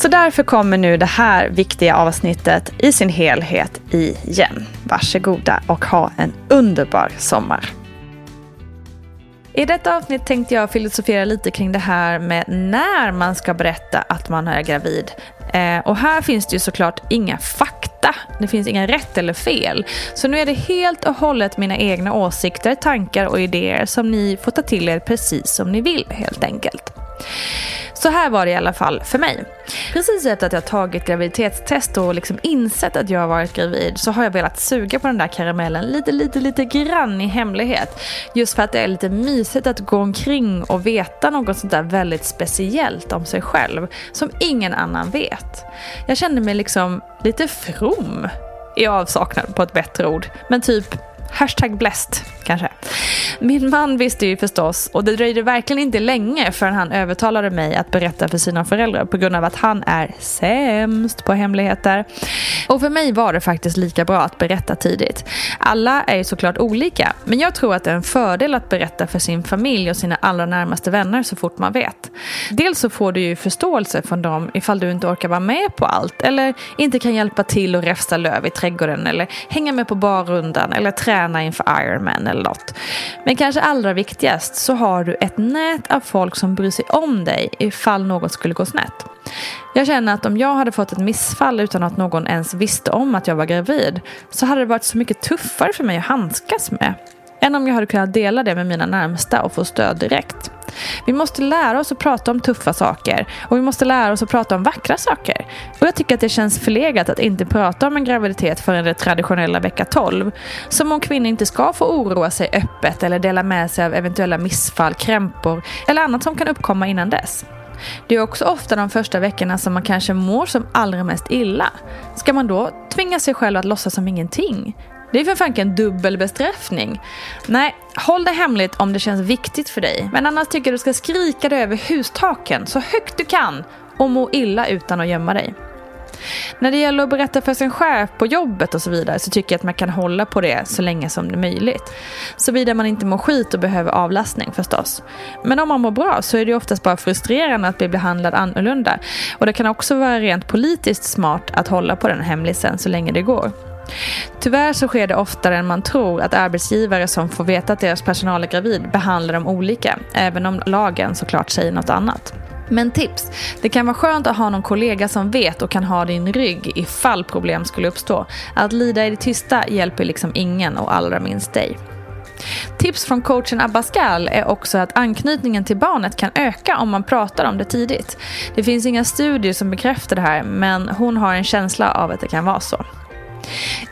Så därför kommer nu det här viktiga avsnittet i sin helhet igen. Varsågoda och ha en underbar sommar. I detta avsnitt tänkte jag filosofera lite kring det här med när man ska berätta att man är gravid. Eh, och här finns det ju såklart inga fakta. Det finns inga rätt eller fel. Så nu är det helt och hållet mina egna åsikter, tankar och idéer som ni får ta till er precis som ni vill helt enkelt. Så här var det i alla fall för mig. Precis efter att jag tagit graviditetstest och liksom insett att jag har varit gravid så har jag velat suga på den där karamellen lite, lite, lite grann i hemlighet. Just för att det är lite mysigt att gå omkring och veta något sånt där väldigt speciellt om sig själv som ingen annan vet. Jag kände mig liksom lite from i avsaknad på ett bättre ord. Men typ Hashtag blessed, kanske. Min man visste ju förstås och det dröjde verkligen inte länge förrän han övertalade mig att berätta för sina föräldrar på grund av att han är sämst på hemligheter. Och för mig var det faktiskt lika bra att berätta tidigt. Alla är ju såklart olika, men jag tror att det är en fördel att berätta för sin familj och sina allra närmaste vänner så fort man vet. Dels så får du ju förståelse från dem ifall du inte orkar vara med på allt eller inte kan hjälpa till och räfsa löv i trädgården eller hänga med på barrundan eller träna träna inför Ironman eller något. Men kanske allra viktigast så har du ett nät av folk som bryr sig om dig ifall något skulle gå snett. Jag känner att om jag hade fått ett missfall utan att någon ens visste om att jag var gravid så hade det varit så mycket tuffare för mig att handskas med än om jag hade kunnat dela det med mina närmsta och få stöd direkt. Vi måste lära oss att prata om tuffa saker och vi måste lära oss att prata om vackra saker. Och jag tycker att det känns förlegat att inte prata om en graviditet förrän det traditionella vecka 12. Som om kvinnor inte ska få oroa sig öppet eller dela med sig av eventuella missfall, krämpor eller annat som kan uppkomma innan dess. Det är också ofta de första veckorna som man kanske mår som allra mest illa. Ska man då tvinga sig själv att låtsas som ingenting? Det är för fan en dubbel bestraffning. Nej, håll det hemligt om det känns viktigt för dig. Men annars tycker jag du ska skrika det över hustaken så högt du kan och må illa utan att gömma dig. När det gäller att berätta för sin chef på jobbet och så vidare så tycker jag att man kan hålla på det så länge som det är möjligt. Såvida man inte mår skit och behöver avlastning förstås. Men om man mår bra så är det oftast bara frustrerande att bli behandlad annorlunda. Och det kan också vara rent politiskt smart att hålla på den hemlisen så länge det går. Tyvärr så sker det oftare än man tror att arbetsgivare som får veta att deras personal är gravid behandlar dem olika, även om lagen såklart säger något annat. Men tips, det kan vara skönt att ha någon kollega som vet och kan ha din rygg ifall problem skulle uppstå. Att lida i det tysta hjälper liksom ingen och allra minst dig. Tips från coachen Abascal är också att anknytningen till barnet kan öka om man pratar om det tidigt. Det finns inga studier som bekräftar det här men hon har en känsla av att det kan vara så.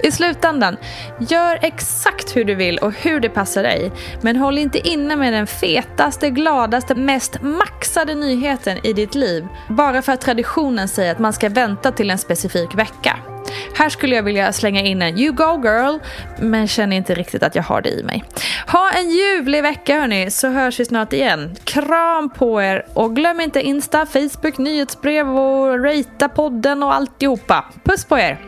I slutändan, gör exakt hur du vill och hur det passar dig. Men håll inte inne med den fetaste, gladaste, mest maxade nyheten i ditt liv. Bara för att traditionen säger att man ska vänta till en specifik vecka. Här skulle jag vilja slänga in en You go girl, men känner inte riktigt att jag har det i mig. Ha en ljuvlig vecka hörni, så hörs vi snart igen. Kram på er och glöm inte Insta, Facebook, nyhetsbrev och ratea podden och alltihopa. Puss på er!